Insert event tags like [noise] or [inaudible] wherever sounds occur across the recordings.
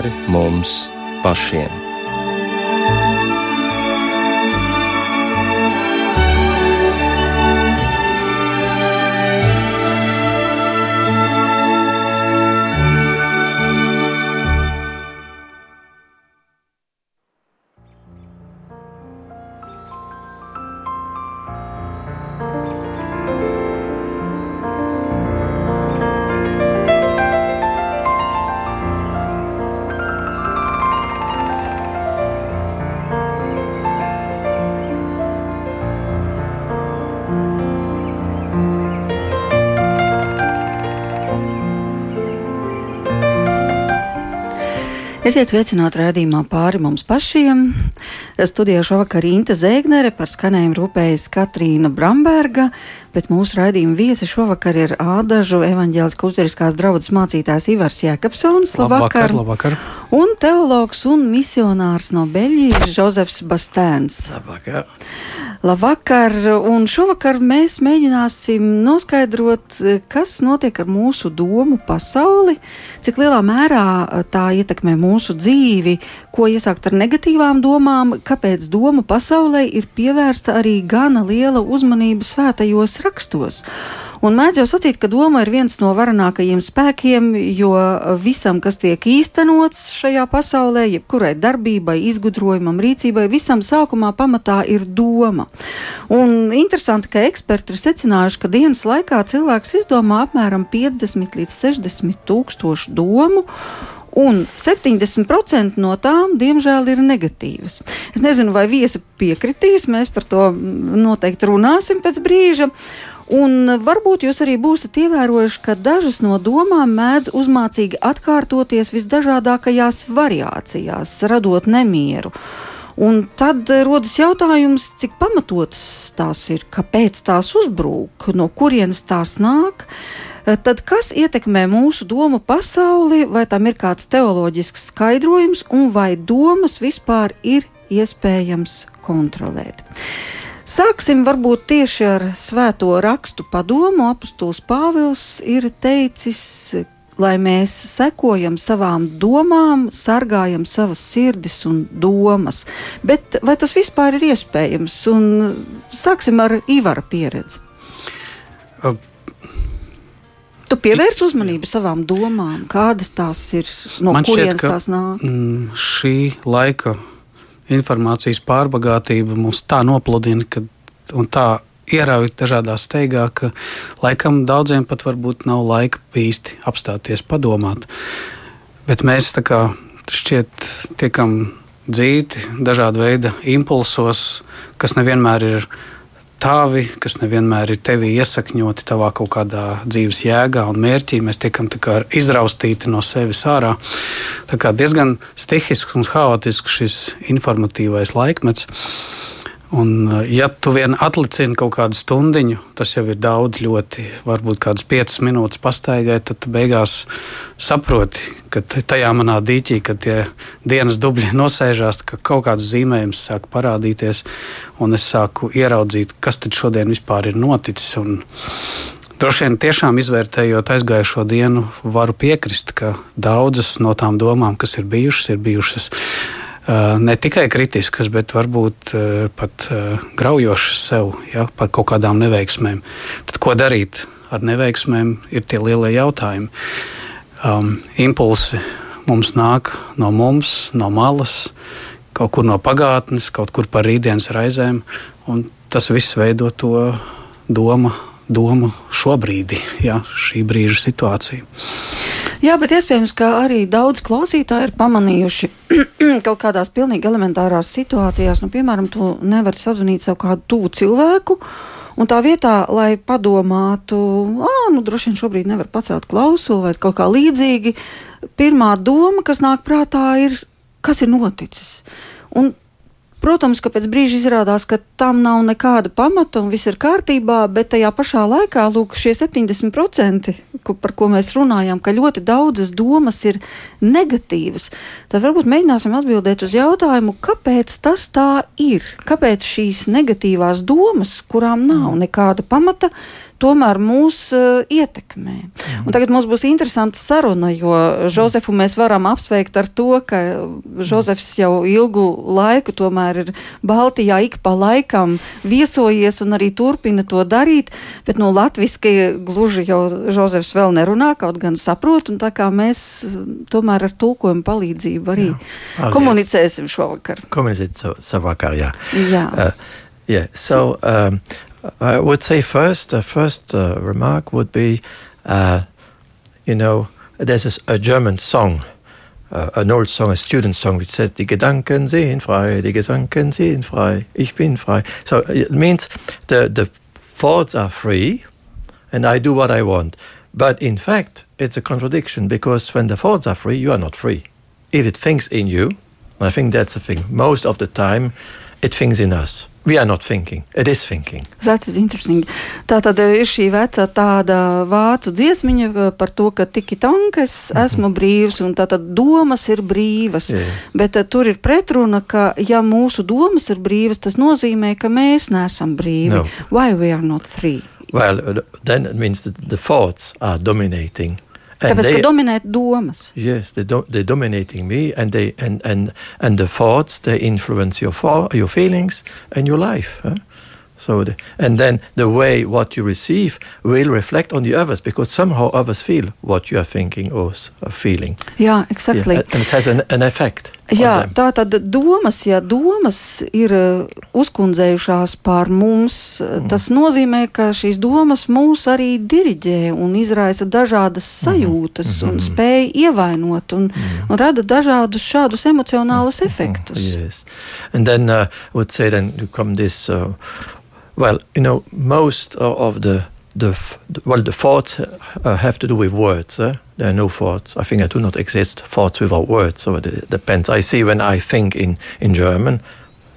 pāri mums pašiem. Esiet sveicināti rādījumā pāri mums pašiem. Studijā šovakar Inta Zēgnere par skanējumu rūpējas Katrīna Bramberga, bet mūsu raidījuma viesi šovakar ir Ādažu evaņģēlis kluteriskās draudzes mācītājs Ivars Jēkabsons. Labvakar, labvakar. Un teologs un misionārs no Beļģijas Žozefs Bastēns. Labvakar. Labvakar, un šovakar mēs mēģināsim noskaidrot, kas notiek ar mūsu domu pasauli, cik lielā mērā tā ietekmē mūsu dzīvi, ko iesākt ar negatīvām domām, kāpēc domu pasaulē ir pievērsta arī gana liela uzmanība svētajos rakstos. Un mēdz jau sacīt, ka doma ir viens no varenākajiem spēkiem, jo visam, kas tiek īstenots šajā pasaulē, jebkurai darbībai, izgudrojumam, rīcībai, visam sākumā pamatā ir doma. Un interesanti, ka eksperti ir secinājuši, ka dienas laikā cilvēks izdomā apmēram 50 līdz 60 tūkstošu domu. Un 70% no tām, diemžēl, ir negatīvas. Es nezinu, vai viesi piekritīs, mēs par to noteikti runāsim pēc brīža. Un varbūt jūs arī būsiet ievērojuši, ka dažas no domām mēdz uzmācīgi atkārtoties visdažādākajās variācijās, radot nemieru. Un tad rodas jautājums, cik pamatotas tās ir, kāpēc tās uzbrūk, no kurienes tās nāk. Tad kas ietekmē mūsu domu pasauli, vai tam ir kāds teoloģisks skaidrojums, un vai domas vispār ir iespējams kontrolēt? Sāksim varbūt tieši ar svēto rakstu padomu. Apostols Pāvils ir teicis, lai mēs sekojam savām domām, sargājam savas sirdis un domas. Bet vai tas vispār ir iespējams? Un sāksim ar Ivara pieredzi. Uh. Tu pievērs uzmanību savām domām, kādas tās ir, no kurienes tās nāk? Mm, šī laika informācijas pārbagātība mūs tā nopludina, ka tā ierauj dažādā steigā, ka laikam daudziem pat varbūt nav laika īsti apstāties, padomāt. Bet mēs tā kā šķiet tiekam dzīti dažāda veida impulsos, kas nevienmēr ir tavi, kas nevienmēr ir tevi iesakņoti tavā kaut kādā dzīves jēgā un mērķī. Mēs tiekam izraustīti no sevis ārā. Tā kā diezgan stihisks un haotisks šis informatīvais laikmets. Un, eh, ja tu vien atlicini kaut kādu stundiņu, tas jau ir daudz, ļoti, varbūt kādas piecas minūtes pastaigai, tad beigās saproti, ka tajā manā dīķī, kad tie dienas dubļi [laughs] nosēžās, ka kaut kāds zīmējums sāk parādīties, un es sāku ieraudzīt, kas tad šodien vispār ir noticis. Un, Droši vien tiešām izvērtējot aizgājušo dienu, varu piekrist, ka daudzas no tām domām, kas ir bijušas, ir bijušas ne tikai kritiskas, bet varbūt pat graujošas sev ja, par kaut kādām neveiksmēm. Tad ko darīt ar neveiksmēm, ir tie lielie jautājumi. Um, impulsi mums nāk no mums, no malas, kaut kur no pagātnes, kaut kur par rītdienas raizēm, tas viss veido to domu domu šobrīd, ja, šī brīža situāciju. Jā, bet iespējams, ka arī daudz klausītāji ir pamanījuši [clears throat] kaut kādās pilnīgi elementārās situācijās, nu, piemēram, tu nevari sazvanīt savu kādu tuvu cilvēku. Un tā vietā, lai padomātu, ah, nu, droši vien šobrīd nevar pacelt klausuli vai kaut kā līdzīgi, pirmā doma, kas nāk prātā, ir, kas ir noticis. Un Protams, ka pēc brīža izrādās, ka tam nav nekāda pamata un viss ir kārtībā, bet tajā pašā laikā, lūk, šie 70%, ko, par ko mēs runājam, ka ļoti daudzas domas ir negatīvas, tad varbūt mēģināsim atbildēt uz jautājumu, kāpēc tas tā ir? Kāpēc šīs negatīvās domas, kurām nav nekāda pamata, tomēr mūs uh, ietekmē. Mm. Un tagad mums būs interesanta saruna, jo Žozefu mēs varam apsveikt ar to, ka Žozefs jau ilgu laiku tomēr ir Baltijā ik pa laikam viesojies un arī turpina to darīt, bet no latviski gluži jau Žozefs vēl nerunā, kaut gan saprot, un tā kā mēs tomēr ar tulkojumu palīdzību arī jā. komunicēsim šovakar. Komunicēt savvakar, jā. jā. Uh, yeah, so um, I would say first, the first uh, remark would be, uh, you know, there's a, a German song, uh, an old song, a student song, which says, Die Gedanken sehen frei, die Gedanken sehen frei, ich bin frei. So it means the, the thoughts are free and I do what I want. But in fact, it's a contradiction because when the thoughts are free, you are not free. If it thinks in you, I think that's the thing, most of the time, it thinks in us. We are not thinking, it is thinking. That's interesting. Tā tad ir šī veca tāda vācu dziesmiņa eh, par to, ka tiki tankes mm -hmm. esmu brīvs, un tā tad domas ir brīvas. Yeah. Bet uh, tur ir pretruna, ka ja mūsu domas ir brīvas, tas nozīmē, ka mēs neesam brīvi. No. Why we are not free? Well, then it means that the thoughts are dominating Tāpēc, they, ka dominē domas. Yes, they do, they're dominating me, and they and and and the thoughts they influence your your feelings and your life. Huh? So, the, and then the way what you receive will reflect on the others because somehow others feel what you are thinking or feeling. Yeah, exactly. Yeah, and it has an, an effect. Jā, tā tad domas, ja domas ir uh, uzkundzējušās pār mums, mm. tas nozīmē, ka šīs domas mūs arī diriģē un izraisa dažādas mhm. sajūtas mm. un spēj ievainot un, mm. un rada dažādus šādus emocionālus mhm. efektus. Yes. And then uh, would say then come this uh, Well, you know, most of the the well, the thoughts uh, have to do with words. Eh? There are no thoughts. I think I do not exist thoughts without words. So it depends. I see when I think in in German.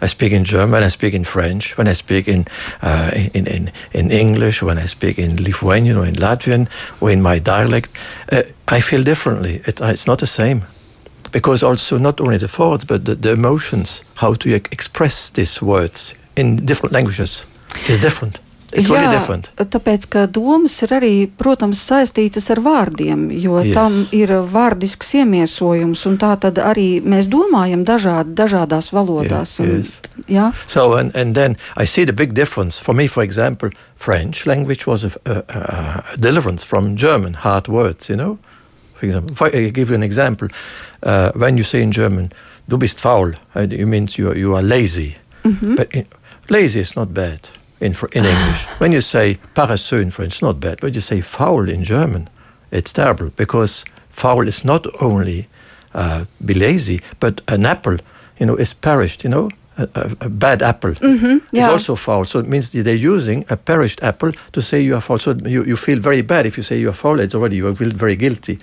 I speak in German, I speak in French, when I speak in, uh, in, in, in, English, when I speak in Lithuanian or in Latvian or in my dialect, uh, I feel differently. It, it's not the same. Because also, not only the thoughts, but the, the emotions, how to express these words in different languages. is different. It's Jā, different. tāpēc, ka domas ir arī, protams, saistītas ar vārdiem, jo yes. tam ir vārdisks iemiesojums, un tā tad arī mēs domājam dažādi, dažādās valodās. Yes, un, yes. Jā. So, and, and then I see the big difference. For me, for example, French language was a, a, a deliverance from German hard words, you know? For example, if I give you an example, uh, when you say in German, du bist faul, it means you you are lazy. Mm -hmm. But in, lazy is not bad in, in English. [sighs] when you say paresseux in French, not bad. But you say foul in German, it's terrible because foul is not only uh, be lazy, but an apple, you know, is perished, you know. A, a, bad apple mm -hmm, yeah. is also foul. So it means they're using a perished apple to say you are foul. So you, you feel very bad if you say you are foul. It's already you feel very guilty.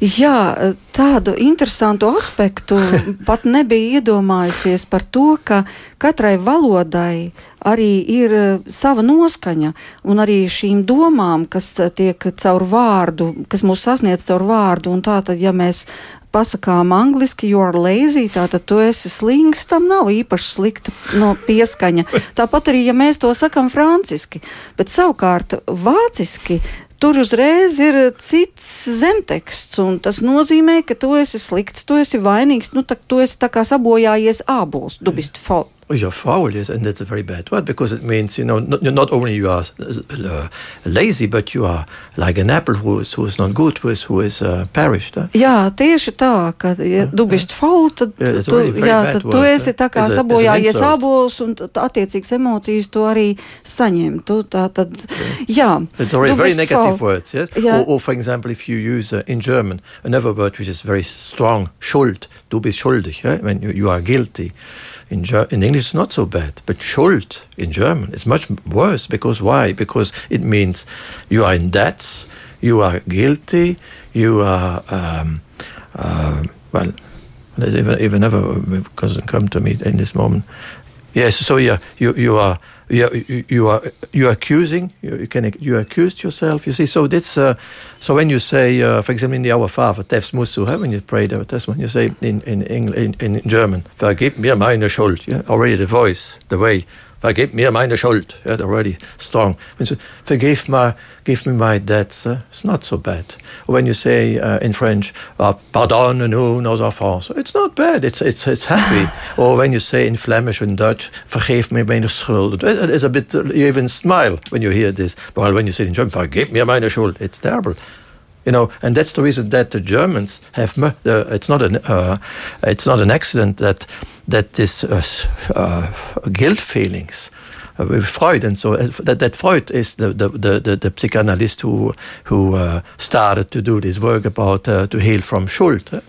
Jā, tādu interesantu aspektu [laughs] pat nebija iedomājusies par to, ka katrai valodai arī ir e, sava noskaņa, un arī šīm domām, kas e, tiek caur vārdu, kas mūs sasniedz caur vārdu, un tā tad, ja mēs pasakām angliski, you are lazy, tātad tu esi slings, tam nav īpaši slikta no pieskaņa. Tāpat arī, ja mēs to sakam franciski, bet savukārt vāciski tur uzreiz ir cits zemteksts, un tas nozīmē, ka tu esi slikts, tu esi vainīgs, nu, tā, tu esi tā kā sabojājies ābols, du bist fault. Oh, you're yes, and that's a very bad word because it means you know not, not only you are uh, lazy, but you are like an apple who is, who is not good, who is, who is uh, perished. Huh? Jā, tieši tā, ka ja tu bist faul, tad, yeah, tu, jā, tad word, tu esi tā kā sabojājies abols un attiecīgas emocijas tu arī saņem. Tu, tā, tad, jā, it's already very negative faul. words, yes? Yeah. Or, or for example, if you use uh, in German another word which is very strong, schuld, du bist schuldig, yeah? when you, you are guilty. In, in English, it's not so bad, but Schuld in German is much worse because why? Because it means you are in debts, you are guilty, you are um, uh, well. Even, even never doesn't come to me in this moment. Yes, so yeah, you you are you, you are you are accusing you, can you accused yourself you see so this uh, so when you say uh, for example in the Our Father Tefs Musu when you pray the Testament you say in in in, in German vergib mir meine Schuld yeah? already the voice the way vergib mir meine Schuld. Yeah, already strong. When you say, forgive my, give me my debts, uh, it's not so bad. Or when you say uh, in French, uh, pardonne-nous nos offenses, it's not bad. It's it's it's happy. [sighs] or when you say in Flemish in Dutch, vergeef me meine Schuld, it is a bit. You even smile when you hear this. While when you say in German, vergib mir meine Schuld, it's terrible you know, and that's the reason that the Germans have. Uh, it's not an uh, it's not an accident that that this uh, uh guilt feelings uh, with Freud and so uh, that, that Freud is the the, the, the, psychoanalyst who who started to do this work about to heal from Schuld.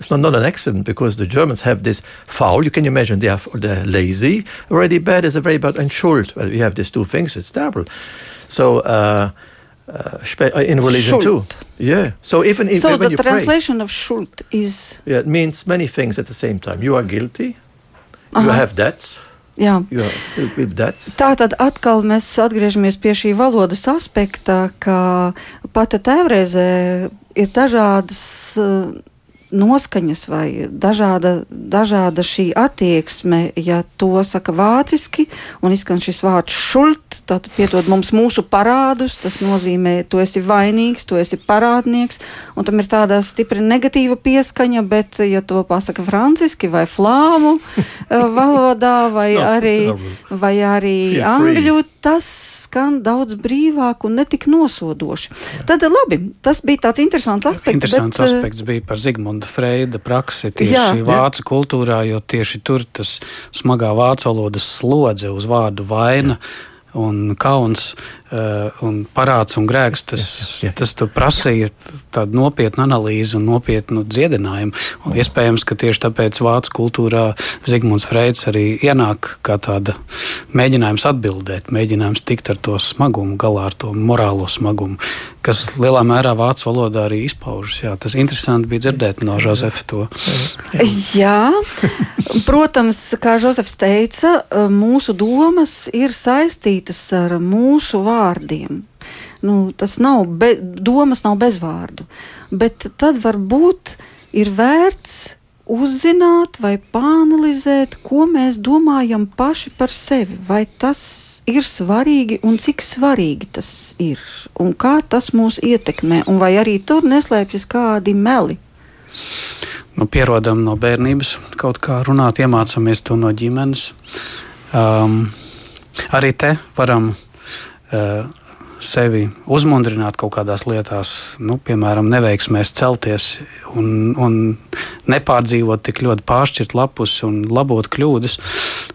It's not, not an accident because the Germans have this foul. You can imagine they are they're lazy, already bad is a very bad, and Schuld. Well, you have these two things. It's terrible. So uh, uh, in religion Schuld. too. Yeah. So even so, when the translation pray, of Schuld is. Yeah, it means many things at the same time. You are guilty. Aha. You have debts. Jā. Tā tad atkal mēs atgriežamies pie šī valodas aspekta, ka pati tēvreizē ir dažādas uh, noskaņas vai dažāda, dažāda šī attieksme, ja to saka vāciski un izskan šis vārds šult, tad piedod mums mūsu parādus, tas nozīmē, tu esi vainīgs, tu esi parādnieks, un tam ir tāda stipri negatīva pieskaņa, bet ja to pasaka franciski vai flāmu [laughs] eh, valodā vai arī, vai arī angļu, tas skan daudz brīvāk un netik nosodoši. Tad labi, tas bija tāds interesants aspekts. Interesants bet, aspekts bija par Zigmundu Zigmunda Freida praksi tieši jā, vācu jā. kultūrā, jo tieši tur tas smagā vācu valodas slodze uz vārdu vaina un kauns un parāds un grēks, tas, jā, jā. tas prasīja tādu nopietnu analīzi un nopietnu dziedinājumu. Un iespējams, ka tieši tāpēc vācu kultūrā Zigmunds Freids arī ienāk kā tāda mēģinājums atbildēt, mēģinājums tikt ar to smagumu, galā ar to morālo smagumu, kas lielā mērā vācu valodā arī izpaužas. Jā, tas interesanti bija dzirdēt no Josefa to. Jā, [laughs] protams, kā Josefs teica, mūsu domas ir saistītas ar mūsu vārdiem. Nu, tas nav, be, domas nav bez vārdu, bet tad varbūt ir vērts uzzināt vai pāanalizēt, ko mēs domājam paši par sevi. Vai tas ir svarīgi un cik svarīgi tas ir, un kā tas mūs ietekmē, un vai arī tur neslēpjas kādi meli. Nu, pierodam no bērnības, kaut kā runāt, iemācāmies to no ģimenes. Um, arī te varam sevi uzmundrināt kaut kādās lietās, nu, piemēram, neveiksmēs celties un, un nepārdzīvot tik ļoti pāršķirt lapus un labot kļūdas,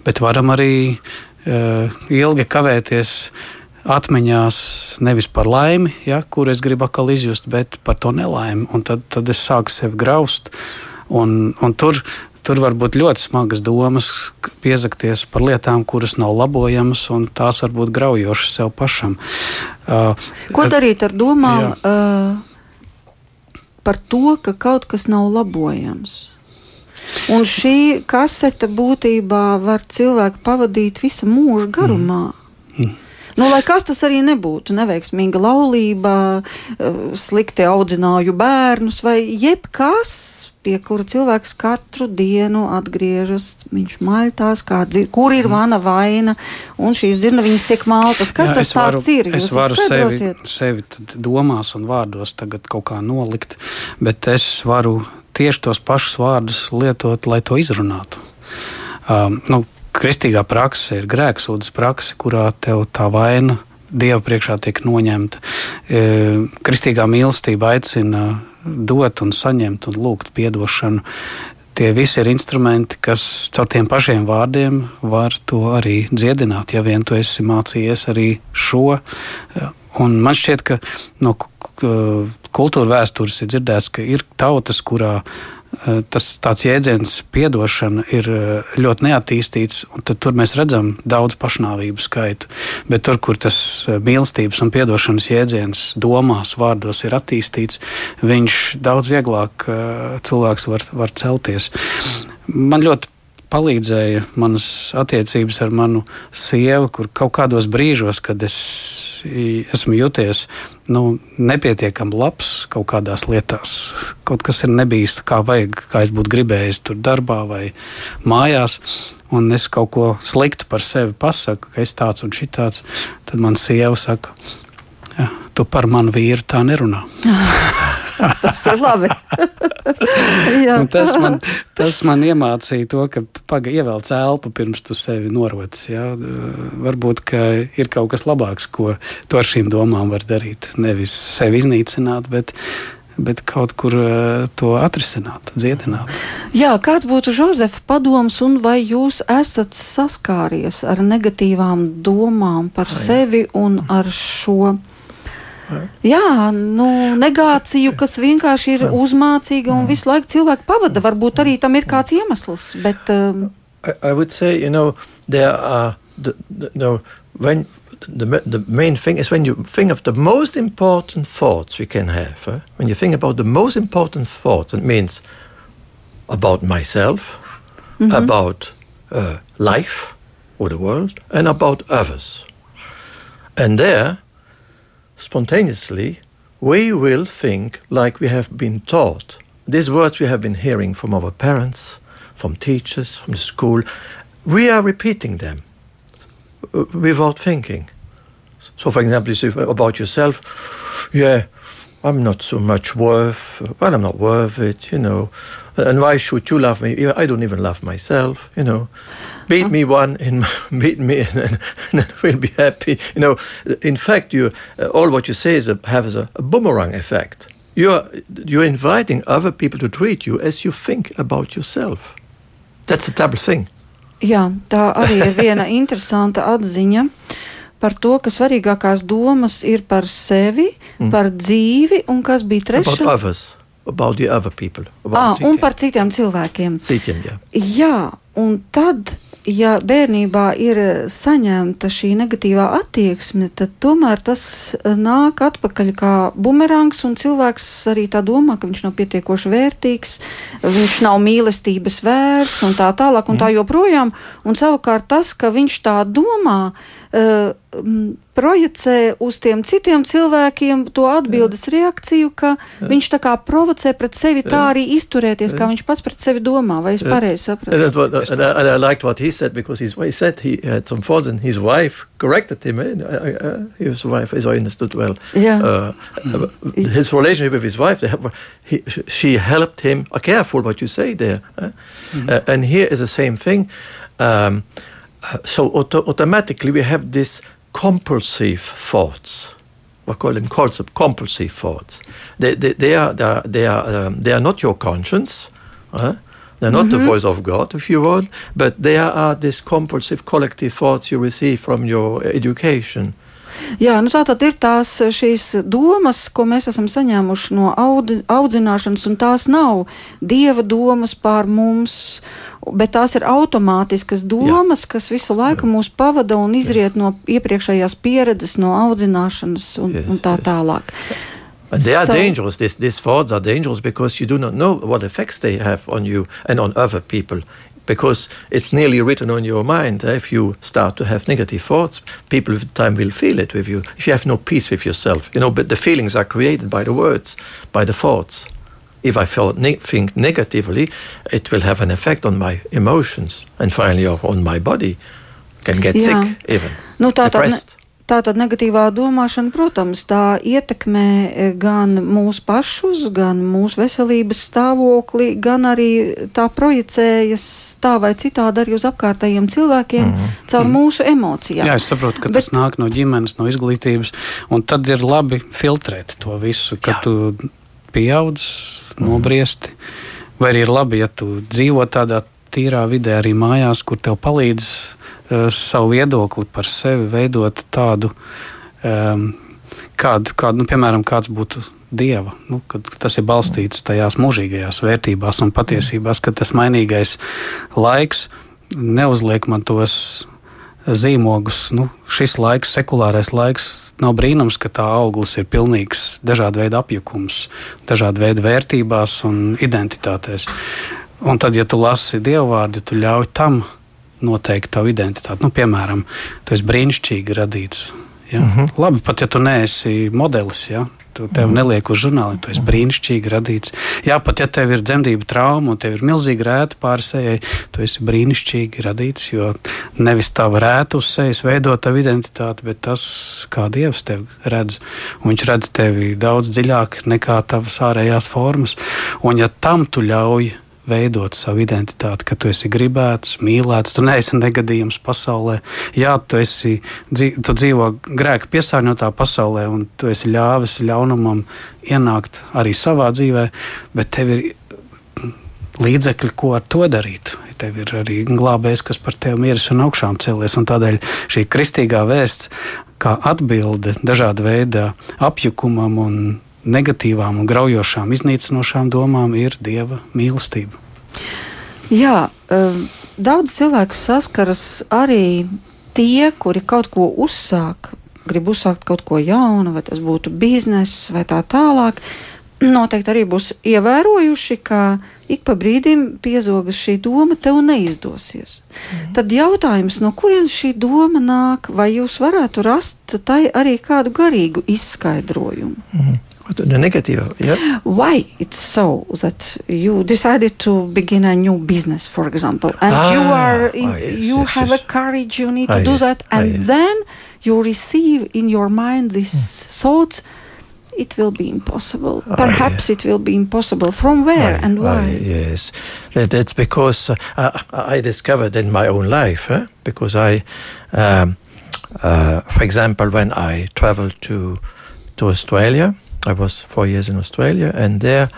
bet varam arī uh, ilgi kavēties atmiņās nevis par laimi, ja, kur es gribu atkal izjust, bet par to nelaimi. Un tad, tad es sāku sevi graust. Un, un tur Tur var būt ļoti smagas domas, piezakties par lietām, kuras nav labojamas, un tās var būt graujošas sev pašam. Uh, Ko darīt ar domām uh, par to, ka kaut kas nav labojams? Un šī kasete būtībā var cilvēku pavadīt visu mūžu garumā. Mm. Mm. Nu, lai kas tas arī nebūtu, neveiksmīga laulība, eh, slikti audzināju bērnus vai jebkas, pie kura cilvēks katru dienu atgriežas, viņš maļtās, dzir, kur ir mana vaina, un šīs dzirnaviņas tiek maltas. Kas Jā, tas varu, tāds ir? Jūs es varu sevi, sevi domās un vārdos tagad kaut kā nolikt, bet es varu tieši tos pašus vārdus lietot, lai to izrunātu. Um, nu, kristīgā prakse ir grēksūdas prakse, kurā tev tā vaina Dieva priekšā tiek noņemta. E, kristīgā mīlestība aicina dot un saņemt un lūgt atdošanu. Tie visi ir instrumenti, kas caur tiem pašiem vārdiem var to arī dziedināt, ja vien tu esi mācījies arī šo. Un man šķiet, ka no kultūra vēstures ir dzirdēts, ka ir tautas, kurā Eh, tas tāds jēdziens, atdošana, ir eh, ļoti neattīstīts. Tur mēs redzam daudz pašnāvību skaitu. Bet tur, kur tas eh, mīlestības un atdošanas jēdziens domās, vārdos ir attīstīts, viņš daudz vieglāk cilvēks var, var celties. Man ļoti palīdzēja manas attiecības ar manu sievu, kur kaut kādos brīžos, kad es esmu jūties nu, nepietiekami labs kaut kādās lietās. Kaut kas ir nebijis tā, kā vajag, kā es būtu gribējis tur darbā vai mājās. Un es kaut ko sliktu par sevi pasaku, ka es tāds un šitāds. Tad man sieva saka, ja, tu par manu vīru tā nerunā. [laughs] [laughs] tas ir labi. [laughs] tas, man, tas man iemācīja to, ka pagaidi ievelc elpu pirms tu sevi norocis. Jā. Varbūt ir kaut kas labāks, ko tu ar šīm domām var darīt. Nevis sevi iznīcināt, bet bet kaut kur uh, to atrisināt, dziedināt. Jā, kāds būtu Jozefa padoms, un vai jūs esat saskāries ar negatīvām domām par sevi un ar šo? Jā, nu, negāciju, kas vienkārši ir uzmācīga un visu laiku cilvēku pavada. Varbūt arī tam ir kāds iemesls. Bet, um... I, I would say, you know, there are, the, the, no, when, the, the main thing is when you think of the most important thoughts we can have. Eh? When you think about the most important thoughts, it means about myself, mm -hmm. about uh, life or the world, and about others. And there, spontaneously, we will think like we have been taught. These words we have been hearing from our parents, from teachers, from the school, we are repeating them uh, without thinking. So, for example, you say about yourself, yeah, I'm not so much worth, well, I'm not worth it, you know. And why should you love me? I don't even love myself, you know. Beat me one and [laughs] beat me, and, and we'll be happy. You know, in fact, you uh, all what you say is a, has a, a boomerang effect. You're you're inviting other people to treat you as you think about yourself. That's a terrible thing. Jā, tā arī ir viena [laughs] interesanta atziņa par to, ka svarīgākās domas ir par sevi, mm. par dzīvi un kas bija trešais. About others, about the other people. Ah, citiem. un par citiem cilvēkiem. Citiem, jā. Jā, un tad ja bērnībā ir saņemta šī negatīvā attieksme, tad tomēr tas eh, nāk atpakaļ kā bumerangs, un cilvēks arī tā domā, ka viņš nav pietiekoši vērtīgs, viņš nav mīlestības vērts un tā tālāk un tā mm. joprojām. Un savukārt tas, ka viņš tā domā, uh, projicē uz tiem citiem cilvēkiem to atbildes reakciju, ka Jā. viņš tā kā provocē pret sevi Jā. tā arī izturēties, kā viņš pats pret sevi domā. Vai es pareizi sapratu? And, what, and, I, and I liked what he said because his, he said he had some faults and his wife corrected him. Eh? Uh, his wife, as I understood well, yeah. uh, his relationship with his wife, have, he, she helped him. Uh, careful what you say there. Eh? Mm-hmm. Uh, and here is the same thing. Um, uh, so auto- automatically we have these compulsive thoughts. We call them compulsive thoughts. They, they, they are, they are, they are, um, they are not your conscience. Uh, they're not mm-hmm. the voice of God, if you want, but they are these compulsive collective thoughts you receive from your education. Jā, nu tā tad ir tās šīs domas, ko mēs esam saņēmuši no audi, audzināšanas, un tās nav dieva domas pār mums, bet tās ir automātiskas domas, Jā. kas visu laiku mūs pavada un izriet Jā. no iepriekšējās pieredzes, no audzināšanas un, Jā. un tā tālāk. And they are so, dangerous. These, these thoughts are dangerous because you do not know what effects they have on you and on other people because it's nearly written on your mind. Eh, if you start to have negative thoughts, people with time will feel it with you. If you have no peace with yourself, you know, but the feelings are created by the words, by the thoughts. If I felt ne- think negatively, it will have an effect on my emotions and finally on my body. Can get Jā. sick even. Nu, tā tad, Tātad negatīvā domāšana, protams, tā ietekmē e, gan mūsu pašus, gan mūsu veselības stāvokli, gan arī tā projicējas tā vai citādi arī uz apkārtējiem cilvēkiem mm -hmm. caur mm. mūsu emocijām. Jā, es saprotu, ka Bet... tas nāk no ģimenes, no izglītības, un tad ir labi filtrēt to visu, kad Jā. tu pieaudz, mhm. nobriesti, mm. vai arī ir labi, ja tu dzīvo tādā tīrā vidē arī mājās, kur tev palīdz savu viedokli par sevi veidot tādu, um, kādu, kādu nu, piemēram, kāds būtu dieva, nu, tas ir balstīts tajās mūžīgajās vērtībās un patiesībās, ka tas mainīgais laiks neuzliek man tos zīmogus. Nu, šis laiks, sekulārais laiks, nav brīnums, ka tā auglis ir pilnīgs dažādu veidu apjukums, dažādu veidu vērtībās un identitātēs. Un tad, ja tu lasi dievu vārdu, tu ļauj tam noteikti tavu identitāti. Nu, piemēram, tu esi brīnišķīgi radīts. Ja? Mm -hmm. Labi, pat ja tu neesi modelis. Ja? Tu tev mm. neliek uz žurnāla, tu esi brīnišķīgi radīts. Jā, pat ja tev ir dzemdību trauma un tev ir milzīga rēta pāri sejai, tu esi brīnišķīgi radīts. Jo nevis tava rēta uz sejas veido tavu identitāti, bet tas, kā Dievs tevi redz. Un viņš redz tevi daudz dziļāk nekā tavas ārējās formas. Un ja tam tu ļauj veidot savu identitāti, ka tu esi gribēts, mīlēts, tu neesi negadījums pasaulē. Jā, tu, esi, tu dzīvo grēka piesārņotā pasaulē, un tu esi ļāvis ļaunumam ienākt arī savā dzīvē, bet tev ir līdzekļi, ko ar to darīt. Tev ir arī glābējs, kas par tevi miris un augšām cēlies. Un tādēļ šī kristīgā vēsts, kā atbilde dažāda veida apjukumam un negatīvām un graujošām, iznīcinošām domām ir dieva mīlestība. Jā, um, daudz cilvēku saskaras arī tie, kuri kaut ko uzsāk, grib uzsākt kaut ko jaunu, vai tas būtu bizness vai tā tālāk. Noteikti arī būs ievērojuši, ka ik pa brīdim piezogas šī doma, tev neizdosies. Mm. Tad jautājums, no kurienes šī doma nāk, vai jūs varētu rast tai arī kādu garīgu izskaidrojumu? Mm. The negative, yeah. Why it's so that you decided to begin a new business, for example, and ah, you are in, oh, yes, you yes, have yes. a courage, you need to ah, do that, ah, and then you receive in your mind this mm. thought. It will be impossible. Ah, Perhaps it will be impossible. From where and why? yes, that, that's because uh, I discovered in my own life. Eh? Because I, um, uh, for example, when I traveled to to Australia, I was four years in Australia, and there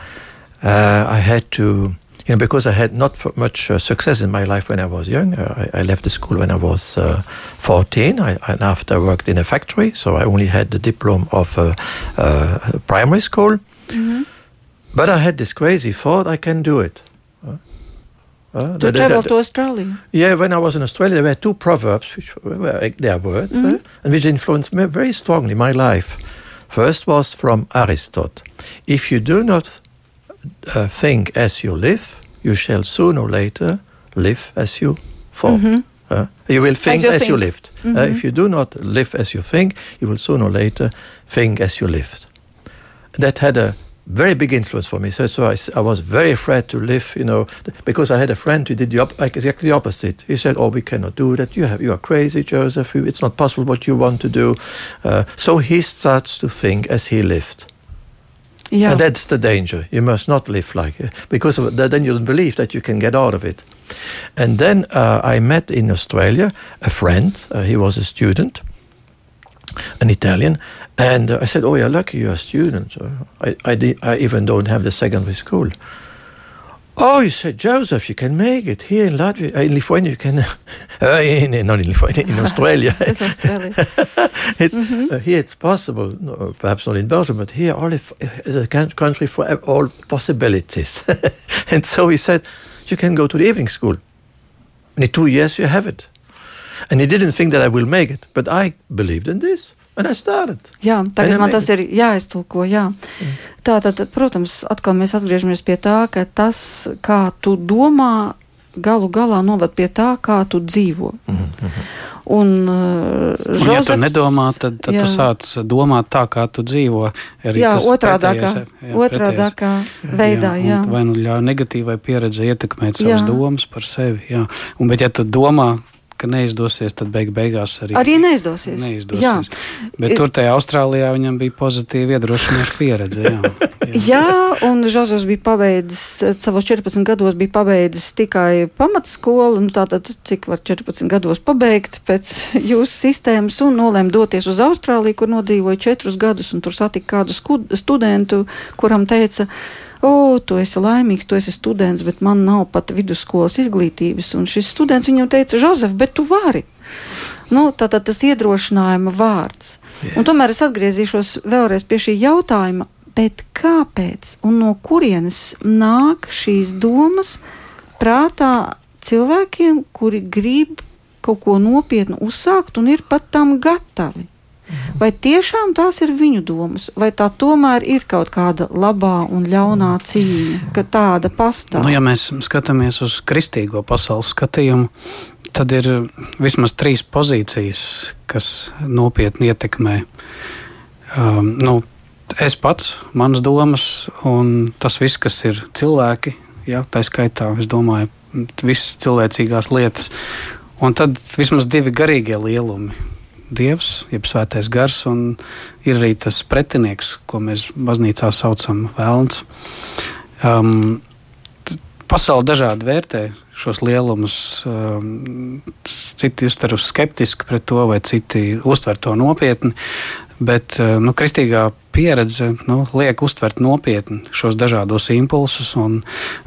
uh, I had to, you know, because I had not much uh, success in my life when I was young. Uh, I, I, left the school when I was uh, 14, I, and after I worked in a factory, so I only had the diploma of uh, uh, primary school. Mm-hmm. But I had this crazy thought: I can do it. Uh, to the, travel the, the, to Australia. Yeah, when I was in Australia, there were two proverbs, which were their words, mm-hmm. uh, and which influenced me very strongly my life. First was from Aristotle. If you do not uh, think as you live, you shall sooner or later live as you thought. Mm -hmm. uh, you will think as you, as think. you lived. Mm -hmm. uh, mm-hmm. if you do not live as you think, you will sooner or later think as you lived. That had a very big influence for me. So, so I, I, was very afraid to live, you know, because I had a friend who did the op- like exactly the opposite. He said, "Oh, we cannot do that. You have, you are crazy, Joseph. It's not possible what you want to do." Uh, so he starts to think as he lived. Yeah. And that's the danger. You must not live like it because that, then you'll believe that you can get out of it. And then uh, I met in Australia a friend. Uh, he was a student, an Italian, and uh, I said, "Oh, you're lucky you're a student. I, I, I, even don't have the secondary school." Oh, he said, "Joseph, you can make it here in Latvia, uh, in Lithuania. You can, [laughs] uh, in, not in Lithuania, in [laughs] Australia. [laughs] it's Australia. it's, mm-hmm. uh, here it's possible. No, perhaps not in Belgium, but here all is a country for all possibilities." and so he said, "You can go to the evening school. In two years, you have it." And he didn't think that I will make it, but I believed in this. Jā, tagad man tas ir jāiztulko. Jā. Mm. Tātad, protams, atkal mēs atgriežamies pie tā, ka tas, kā tu domā, galu galā novad pie tā, kā tu dzīvo. Mm -hmm. Un, uh, Žozefs, un, ja tu nedomā, tad, tad jā. tu sāc domāt tā, kā tu dzīvo. Arī jā, otrādākā, jā, otrādākā veidā. Jā, jā. Vai nu ļauj negatīvai pieredzei ietekmēt savas jā. domas par sevi. Jā. Un, bet, ja tu domā, ka neizdosies, tad beig beigās arī, arī neizdosies. neizdosies. Jā. Bet tur tajā Austrālijā viņam bija pozitīva iedrošinoša pieredze. Jā, [laughs] jā. jā un Žozefs bija pabeidzis, savos 14 gados bija pabeidzis tikai pamatskolu, nu tātad cik var 14 gados pabeigt pēc [laughs] jūsu sistēmas un nolēma doties uz Austrāliju, kur nodzīvoja 4 gadus un tur satika kādu studentu, kuram teica, o, tu esi laimīgs, tu esi students, bet man nav pat vidusskolas izglītības. Un šis students viņam teica, Žozef, bet tu vari. Nu, tātad tas iedrošinājuma vārds. Yeah. Un tomēr es atgriezīšos vēlreiz pie šī jautājuma, bet kāpēc un no kurienes nāk šīs domas prātā cilvēkiem, kuri grib kaut ko nopietnu uzsākt un ir pat tam gatavi? Vai tiešām tās ir viņu domas, vai tā tomēr ir kaut kāda labā un ļaunā cīņa, ka tāda pastāv? Nu, ja mēs skatāmies uz kristīgo pasaules skatījumu, tad ir vismaz trīs pozīcijas, kas nopietni ietekmē. Um, nu, es pats, manas domas un tas viss, kas ir cilvēki, ja, tā skaitā, es domāju, visas cilvēcīgās lietas. Un tad vismaz divi garīgie lielumi. Dievs, jeb svētais gars, un ir arī tas pretinieks, ko mēs baznīcā saucam Vēlns. Um, pasaule dažādi vērtē šos lielumus. Um, citi uztver skeptiski pret to, vai citi uztver to nopietni. Bet uh, nu, kristīgā pieredze nu, liek uztvert nopietni šos dažādos impulsus, un,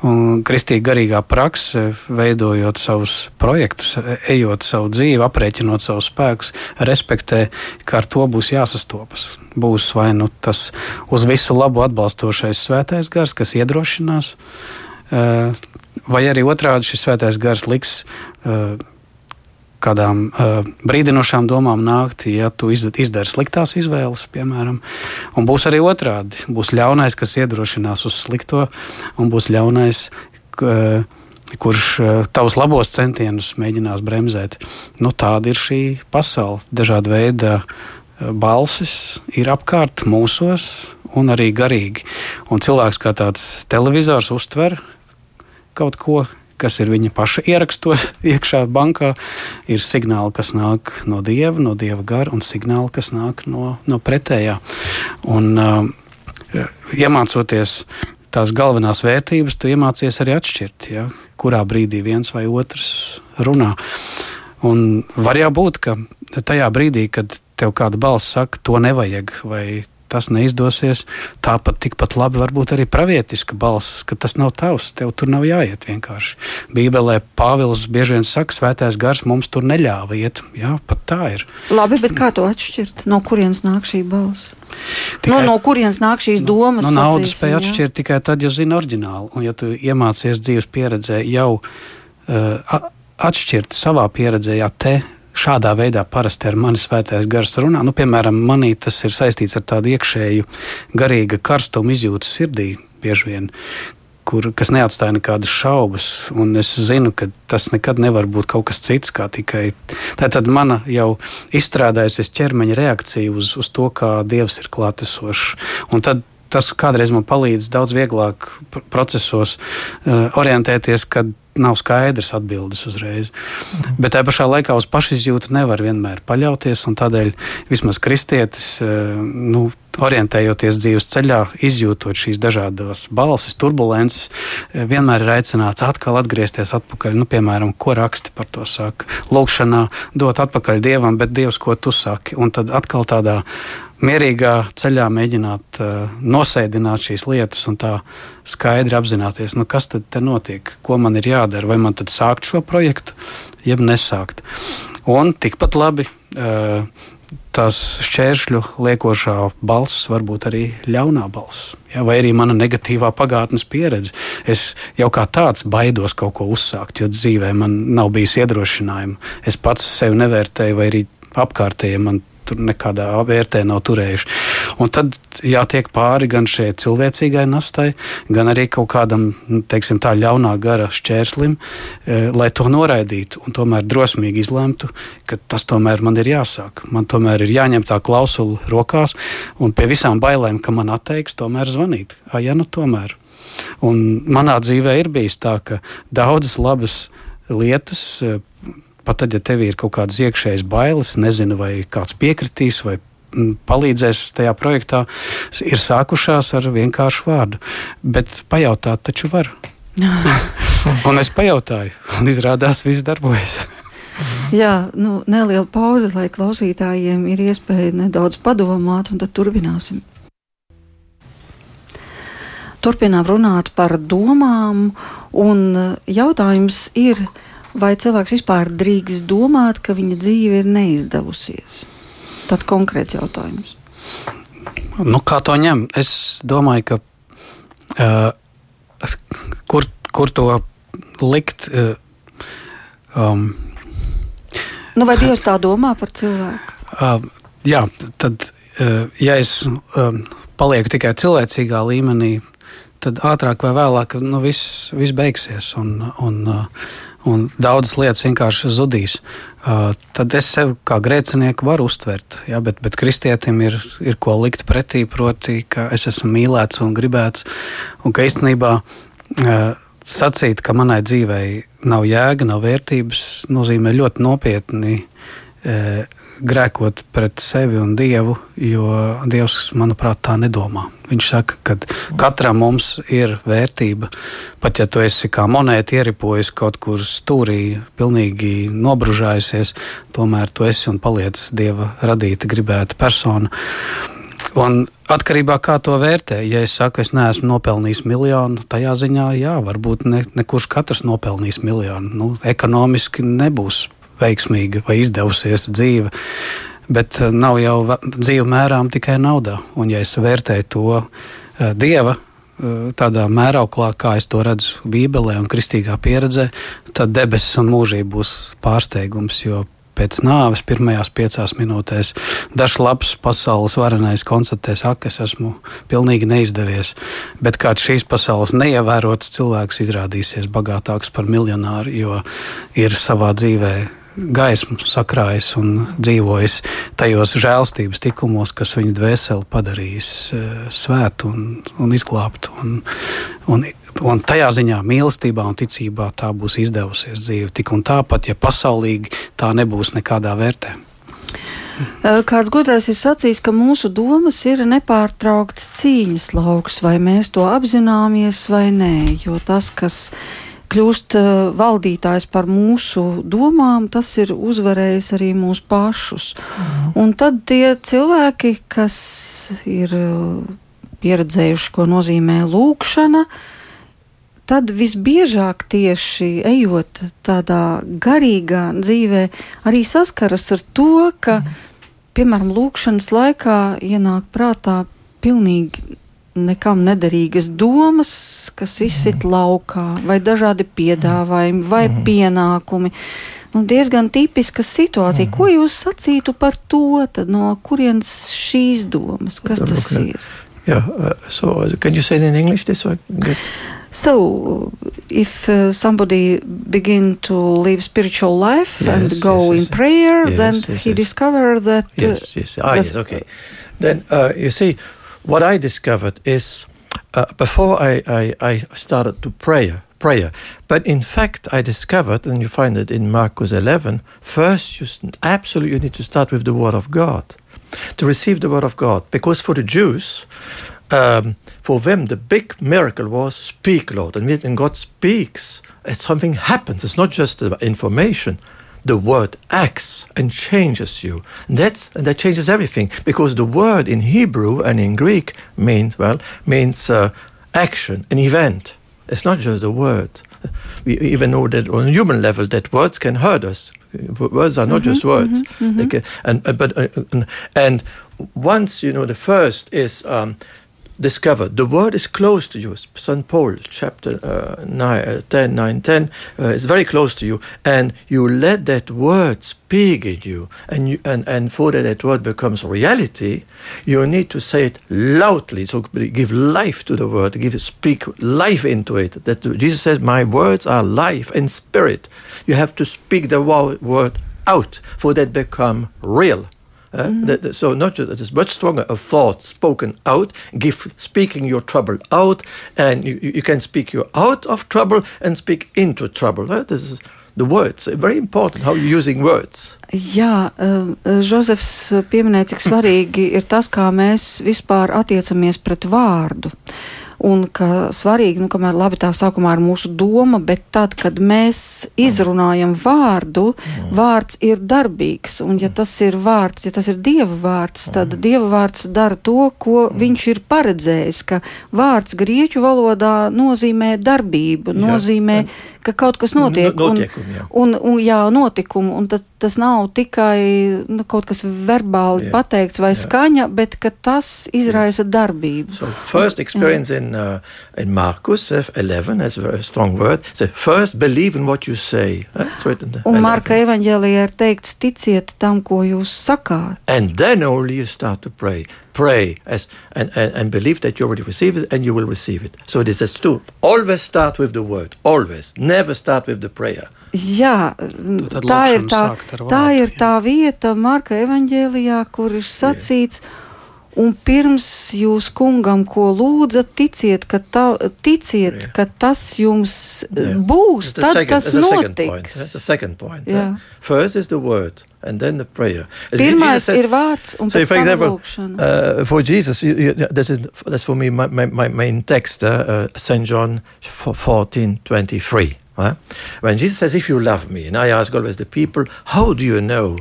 un kristīga garīgā prakse, veidojot savus projektus, ejot savu dzīvi, aprēķinot savus spēkus, respektē, ka ar to būs jāsastopas. Būs vai nu tas uz visu labu atbalstošais svētais gars, kas iedrošinās, uh, vai arī otrādi šis svētais gars liks uh, kādām uh, brīdinošām domām nākt, ja tu izdari sliktās izvēles, piemēram. Un būs arī otrādi. Būs ļaunais, kas iedrošinās uz slikto, un būs ļaunais, uh, kurš uh, tavus labos centienus mēģinās bremzēt. Nu, tāda ir šī pasaule. Dažāda veida balsis ir apkārt mūsos un arī garīgi. Un cilvēks kā tāds televizors uztver kaut ko, kas ir viņa paša ierakstos [laughs] iekšā bankā, ir signāli, kas nāk no dieva, no dieva gara, un signāli, kas nāk no, no pretējā. Un, uh, iemācoties tās galvenās vērtības, tu iemācies arī atšķirt, ja, kurā brīdī viens vai otrs runā. Un var jau būt, ka tajā brīdī, kad tev kāda balss saka, to nevajag, vai tas neizdosies. Tāpat tikpat labi var būt arī pravietiska balss, ka tas nav tavs, tev tur nav jāiet vienkārši. Bībelē Pāvils bieži vien saka, svētais gars mums tur neļāva iet. Jā, pat tā ir. Labi, bet kā to atšķirt? No kurienes nāk šī balss? Tikai, no, no kurienes nāk šīs domas? No, no naudas spēja atšķirt tikai tad, ja zini oriģinālu. Un ja tu iemācies dzīves pieredzē jau uh, atšķirt savā pieredzē, ja te šādā veidā parasti ar mani svētais gars runā. Nu, piemēram, manī tas ir saistīts ar tādu iekšēju garīga karstuma izjūtu sirdī bieži vien. Kur, kas neatstāja nekādas šaubas, un es zinu, ka tas nekad nevar būt kaut kas cits, kā tikai tā. Tad mana jau izstrādājusies ķermeņa reakcija uz, uz to, kā Dievs ir klātesošs. Un tad tas kādreiz man palīdz daudz vieglāk procesos uh, orientēties, kad nav skaidrs atbildes uzreiz. Mhm. Bet tajā pašā laikā uz pašizjūtu nevar vienmēr paļauties. Tādēļ vismaz kristietis, eh, nu, orientējoties dzīves ceļā, izjūtot šīs dažādas balsis, turbulences, eh, vienmēr ir aicināts atkal atgriezties atpakaļ. Nu, piemēram, ko raksti par to saka? Lūkšanā dot atpakaļ dievam, bet dievs, ko tu saki? Un tad atkal tādā mierīgā ceļā mēģināt uh, nosēdināt šīs lietas un tā skaidri apzināties, nu, kas tad notiek, ko man ir jādara, vai man tad sākt šo projektu, jeb nesākt. Un tikpat labi uh, tās šķēršļu liekošā balss var būt arī ļaunā balss. Ja, vai arī mana negatīvā pagātnes pieredze. Es jau kā tāds baidos kaut ko uzsākt, jo dzīvē man nav bijis iedrošinājumu. Es pats sevi nevērtēju, vai arī apkārtējie man tur nekādā vērtē nav turējuši. Un tad jātiek pāri gan šai cilvēcīgai nastai, gan arī kaut kādam nu, teiksim, tā ļaunā gara šķērslim, e, lai to noraidītu un tomēr drosmīgi izlemtu, ka tas tomēr man ir jāsāk. Man tomēr ir jāņem tā klausula rokās un pie visām bailēm, ka man atteiks, tomēr zvanīt. A, ja nu tomēr. Un manā dzīvē ir bijis tā, ka daudzas labas lietas e, pat tad, ja tev ir kaut kādas iekšējas bailes, nezinu, vai kāds piekritīs vai mm, palīdzēs tajā projektā, ir sākušās ar vienkāršu vārdu. Bet pajautāt taču var. [laughs] un es pajautāju, un izrādās, viss darbojas. Jā, nu, neliela pauze, lai klausītājiem ir iespēja nedaudz padomāt, un tad turpināsim. Turpinām runāt par domām, un jautājums ir, vai cilvēks vispār drīkst domāt, ka viņa dzīve ir neizdevusies? Tāds konkrēts jautājums. Nu, kā to ņem? Es domāju, ka uh, kur, kur to likt? Uh, um, nu, vai Dievs tā domā par cilvēku? Uh, jā, tad, uh, ja es uh, palieku tikai cilvēcīgā līmenī, tad ātrāk vai vēlāk nu, viss, viss beigsies. Un, un, uh, un daudzas lietas vienkārši zudīs. Uh, tad es sevi kā grēcinieku varu uztvert, ja, bet, bet kristietim ir, ir ko likt pretī, proti, ka es esmu mīlēts un gribēts, un ka īstenībā uh, sacīt, ka manai dzīvei nav jēga, nav vērtības, nozīmē ļoti nopietni uh, grēkot pret sevi un Dievu, jo Dievs, manuprāt, tā nedomā. Viņš saka, ka katram mums ir vērtība. Pat ja tu esi kā monēta ieripojis kaut kur stūrī, pilnīgi nobružājusies, tomēr tu esi un paliec Dieva radīta, gribēta persona. Un atkarībā no kā to vērtē, ja es saku, es neesmu nopelnījis miljonu, tajā ziņā, jā, varbūt ne, ne kurš katrs nopelnīs miljonu. Nu, ekonomiski nebūs veiksmīga vai izdevusies dzīve. Bet eh, nav jau dzīve mērām tikai naudā. Un, ja es vērtēju to uh, dieva uh, tādā mērauklā, kā es to redzu Bībelē un kristīgā pieredzē, tad debesis un mūžība būs pārsteigums. Pēc nāves pirmajās piecās minūtēs dažs labs pasaules varenais konstatēs, ak, es esmu pilnīgi neizdevies. Bet kāds šīs pasaules neievērots cilvēks izrādīsies bagātāks par miljonāru, jo ir savā dzīvē gaismu sakrājis un dzīvojis tajos žēlstības tikumos, kas viņu dvēseli padarījis uh, svētu un, un izglābtu. Un, un, un tajā ziņā mīlestībā un ticībā tā būs izdevusies dzīve. Tik un tāpat, ja pasaulīgi tā nebūs nekādā vērtē. Eh, kāds gudrais ir sacījis, ka mūsu domas ir nepārtraukts cīņas lauks, vai mēs to apzināmies vai nē, jo tas, kas kļūst uh, valdītājs par mūsu domām, tas ir uzvarējis arī mūsu pašus. Mm. Un tad tie cilvēki, kas ir uh, pieredzējuši, ko nozīmē lūkšana, tad visbiežāk tieši ejot tādā garīgā dzīvē, arī saskaras ar to, ka, mm. piemēram, lūkšanas laikā ienāk prātā pilnīgi nekam nederīgas domas, kas izsit mm. laukā, vai dažādi piedāvājumi, vai mm. pienākumi. Nu, diezgan tipiska situācija. Mm. Ko jūs sacītu par to? Tad, no kurienes šīs domas? Kas tas ir? Yeah, uh, so can you say it in English this way? Good. So, if uh, somebody begin to live spiritual life yes, and go yes, in prayer, then he discover that. Uh, yes, yes, ah, yes, okay. Then uh, you see, what I discovered is uh, before I, I, I, started to pray, prayer, but in fact I discovered, and you find it in Marcus 11, first you absolutely you need to start with the Word of God, to receive the Word of God, because for the Jews, um, for them the big miracle was speak, Lord, and when God speaks, something happens. It's not just information the word acts and changes you. And that's that changes everything because the word in Hebrew and in Greek means well means uh, action, an event. It's not just a word. We even know that on a human level that words can hurt us. Words are not mm-hmm, just words. Mm-hmm, mm-hmm. Can, and but uh, and once you know the first is um, discovered. The word is close to you. St. Paul, chapter uh, 9, uh, 10, 9, 10, uh, is very close to you. And you let that word speak in you. And, you, and, and for that that word becomes reality, you need to say it loudly. So give life to the word, give speak life into it. That Jesus says, My words are life and spirit. You have to speak the word out for that become real. Uh, mm-hmm. the, the, so not just it is much stronger a thought spoken out, give speaking your trouble out, and you, you can speak you out of trouble and speak into trouble. Uh, this is the words. Very important how you're using words. Jā, uh, Žozefs pieminēja, cik svarīgi ir tas, kā mēs vispār attiecamies pret vārdu. Uh, un ka svarīgi, nu, kamēr labi tā sākumā ir mūsu doma, bet tad, kad mēs izrunājam vārdu, vārds ir darbīgs, un ja tas ir vārds, ja tas ir Dieva vārds, tad. Dieva vārds dara to, ko viņš ir paredzējis, ka vārds grieķu valodā nozīmē darbību, nozīmē, ka kaut kas notiek. Notiekumi, jā. Un, un, un, jā, notikumu, un tas, tas nav tikai nu, kaut kas verbāli jā. pateikts vai jā. skaņa, bet tas izraisa darbību. So first experience in in, uh, in Markus uh, 11 has a very strong word. Say, first believe in what you say. That's written there. Un Marka evaņģēlijā ir teikts, ticiet tam, ko jūs sakāt. And then only you start to pray. Pray as, and, and, and believe that you already receive it and you will receive it. So this is true. Always start with the word. Always. Never start with the prayer. Jā, tā ir tā, tā ir tā vieta Marka evaņģēlijā, kur ir sacīts. Yeah Un pirms jūs kungam ko lūdzat, ticiet, ka, tā, ticiet, yeah. ka tas jums yeah. būs, tad second, tas notiks. That's the second point. Yeah. First is the word. And then the prayer. Pirmais says, ir vārds un so pēc tam lūkšana. Uh, for Jesus, you, you, this is that's for me my, my, my main text, uh, uh, St. John 14, 23. Right? When Jesus says, if you love me, and I ask always the people, how do you know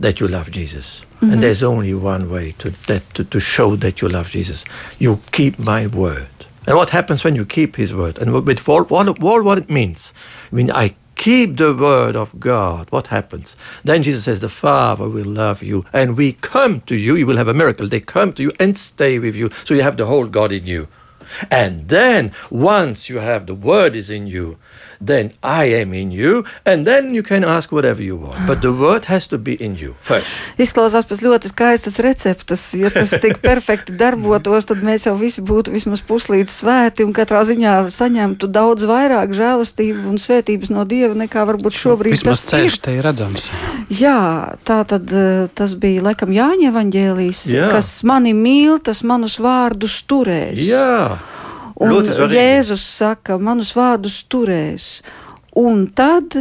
that you love Jesus? Mm-hmm. And there's only one way to, that, to, to show that you love Jesus. You keep my word. And what happens when you keep his word? And with all, all, all what it means. I mean, I keep the word of God. What happens? Then Jesus says, The Father will love you, and we come to you. You will have a miracle. They come to you and stay with you. So you have the whole God in you. And then, once you have the word is in you, then I am in you, and then you can ask whatever you want. But the word has to be in you first. Izklausās pēc ļoti skaistas receptes. Ja tas tik perfekti darbotos, tad mēs jau visi būtu vismaz puslīdz svēti un katrā ziņā saņemtu daudz vairāk žēlastību un svētības no Dieva nekā varbūt šobrīd vismaz tas ceļš ir. te ir redzams. Jā, tā tad eh, tas bija laikam Jāņa evaņģēlijs, kas mani mīl, tas manus vārdus turēs. Jā. Un Jēzus saka, manus vārdus turēs. Un tad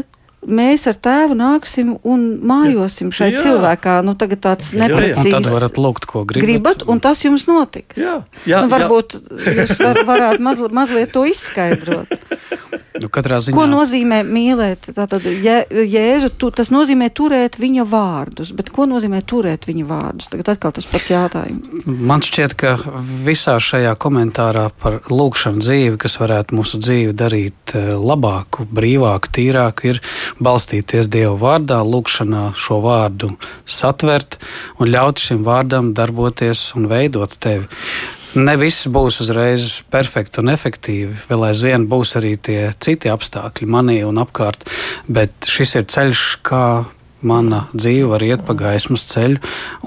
mēs ar tēvu nāksim un mājosim šai jā. cilvēkā. Nu, tagad tāds neprecīzs. Tad varat lūgt, ko gribat. gribat un tas jums notiks. Jā, jā, nu, varbūt jā. jūs var, varētu mazli, mazliet to izskaidrot. [laughs] Nu, ziņā... Ko nozīmē mīlēt? Tātad, jē, Jēzu, tu, tas nozīmē turēt viņa vārdus, bet ko nozīmē turēt viņa vārdus? Tagad atkal tas pats jautājums. Man šķiet, ka visā šajā komentārā par lūkšanu dzīvi, kas varētu mūsu dzīvi darīt eh, labāku, brīvāku, tīrāku, ir balstīties Dieva vārdā, lūkšanā šo vārdu satvert un ļaut šim vārdam darboties un veidot tevi. Ne viss būs uzreiz perfekti un efektīvi. Vēl aizvien būs arī tie citi apstākļi manī un apkārt, bet šis ir ceļš, kā mana dzīve var iet pa gaismas ceļu,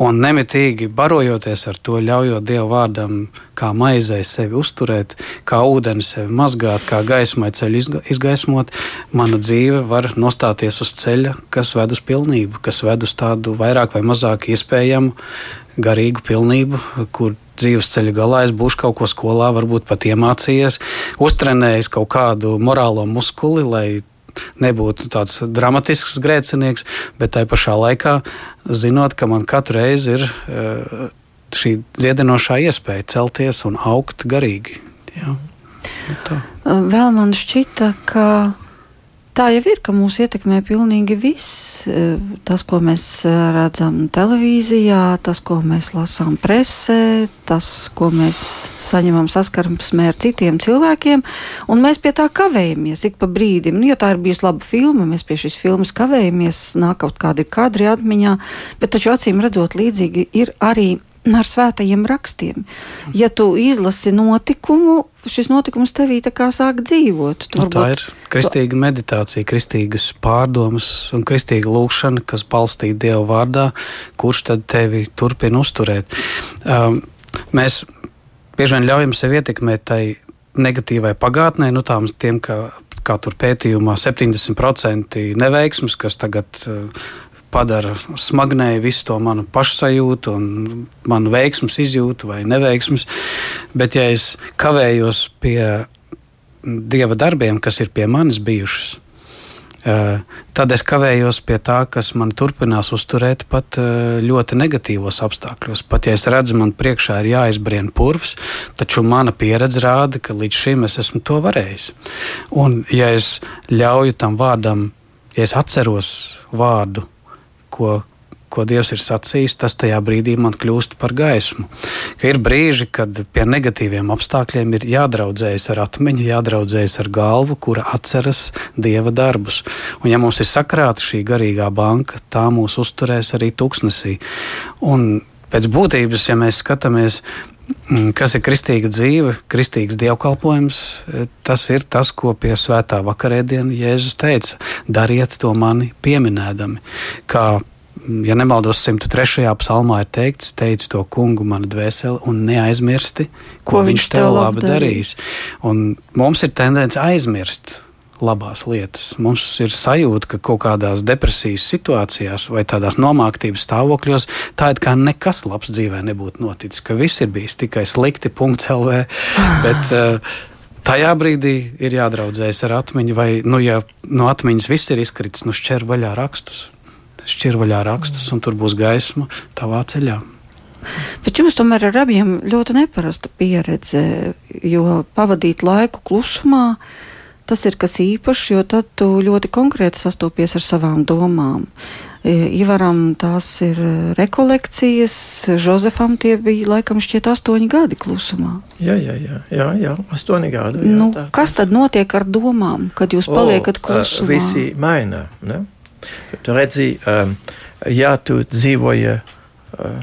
un nemitīgi barojoties ar to, ļaujot Dieva vārdam, kā maizei sevi uzturēt, kā ūdeni sevi mazgāt, kā gaismai ceļu izgaismot, mana dzīve var nostāties uz ceļa, kas ved uz pilnību, kas ved uz tādu vairāk vai mazāk iespējamu garīgu pilnību, kur dzīves ceļa galā es būšu kaut ko skolā, varbūt pat iemācījies, uztrenējis kaut kādu morālo muskuli, lai nebūtu tāds dramatisks grēcinieks, bet tai pašā laikā zinot, ka man katru reizi ir uh, šī dziedinošā iespēja celties un augt garīgi. Jā. Tā. Vēl man šķita, ka Tā jau ir, ka mūs ietekmē pilnīgi viss. E, tas, ko mēs e, redzam televīzijā, tas, ko mēs lasām presē, tas, ko mēs saņemam saskarsmē ar citiem cilvēkiem, un mēs pie tā kavējamies ik pa brīdim. Nu, ja tā ir bijusi laba filma, mēs pie šīs filmas kavējamies, nāk kaut kādi kadri atmiņā, bet taču acīm redzot līdzīgi ir arī ar svētajiem rakstiem. Ja tu izlasi notikumu, šis notikums tevī sāk dzīvot. Nu, varbūt... Tā ir kristīga meditācija, kristīgas pārdomas un kristīga lūkšana, kas balstīta Dieva vārdā, kurš tad tevi turpina uzturēt. Um, mēs bieži vien ļaujam sev ietekmēt tai negatīvai pagātnē, nu tām tiem, ka, kā tur pētījumā 70% neveiksmes, kas tagad uh, padara smagnēju visu to manu pašsajūtu un manu veiksmus izjūtu vai neveiksmus. Bet, ja es kavējos pie dieva darbiem, kas ir pie manis bijušas, eh, tad es kavējos pie tā, kas man turpinās uzturēt pat eh, ļoti negatīvos apstākļos. Pat ja es redzu, man priekšā ir jāizbrien purvs, taču mana pieredze rāda, ka līdz šim es esmu to varējis. Un ja es ļauju tam vārdam, ja es atceros vārdu, ko, ko Dievs ir sacījis, tas tajā brīdī man kļūst par gaismu. Ka ir brīži, kad pie negatīviem apstākļiem ir jādraudzējas ar atmiņu, jādraudzējas ar galvu, kura atceras Dieva darbus. Un, ja mums ir sakrāta šī garīgā banka, tā mūs uzturēs arī tuksnesī. Un pēc būtības, ja mēs skatāmies kas ir kristīga dzīve, kristīgs dievkalpojums? E, tas ir tas, ko pie svētā vakarēdiena Jēzus teica: dariet to mani pieminēdami. Kā, mm, ja nemaldos, 103. psalmā ir teikts, teici to kungu, mana dvēsele, un neaizmirsti, ko, ko viņš tev labi darīs. Un mums ir tendence aizmirst labās lietas. Mums ir sajūta, ka kaut kādās depresijas situācijās vai tādās nomāktības stāvokļos tā it kā nekas labs dzīvē nebūtu noticis, ka viss ir bijis tikai slikti. LV, [sighs] bet, uh, Tajā brīdī ir jādraudzējas ar atmiņu, vai, nu, ja no atmiņas viss ir izkritis, nu, šķir vaļā rakstus. Šķir vaļā rakstus, un tur būs gaisma tavā ceļā. Bet jums tomēr ar abiem ļoti neparasta pieredze, jo pavadīt laiku klusumā, uh, tas ir kas īpašs, jo tad tu ļoti konkrēti sastopies ar savām domām. E, Ivaram tās ir rekolekcijas, Jozefam tie bija laikam šķiet astoņi gadi klusumā. Jā, jā, jā, jā, jā astoņi gadi. Jā, nu, tā, kas tad notiek ar domām, kad jūs paliekat o, klusumā? Visi maina, ne? Tu redzi, um, ja tu dzīvoji uh,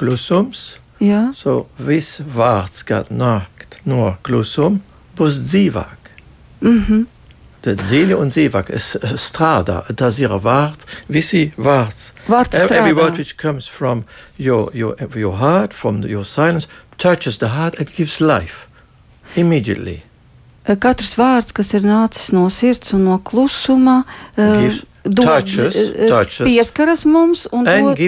klusums, jā. so viss vārds, kad nāk no klusuma, būs dzīvāk. -hmm. Tad dziļi un dzīvāk strādā. Tas ir vārds, visi vārds. Vārds Every word which comes from your, your, your heart, from your silence, touches the heart and gives life immediately. Katrs vārds, kas ir nācis no sirds un no klusuma, gives dod, touches, touches, pieskaras mums un dod,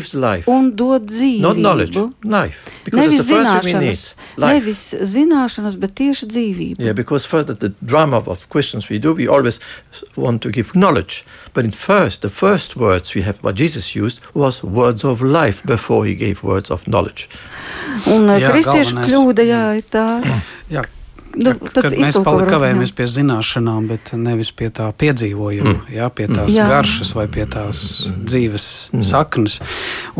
un dod dzīvību. Not knowledge, life. Because nevis zināšanas, nevis zināšanas, bet tieši dzīvību. Yeah, because first the drama of questions we do, we always want to give knowledge. But in first, the first words we have, what Jesus used, was words of life before he gave words of knowledge. Un jā, kristiešu kļūda, jā, ir tā. jā, Nu, kad mēs kavējamies pie zināšanām, bet nevis pie tā piedzīvojuma, mm. jā, pie tās jā. garšas vai pie tās mm. dzīves mm. saknes.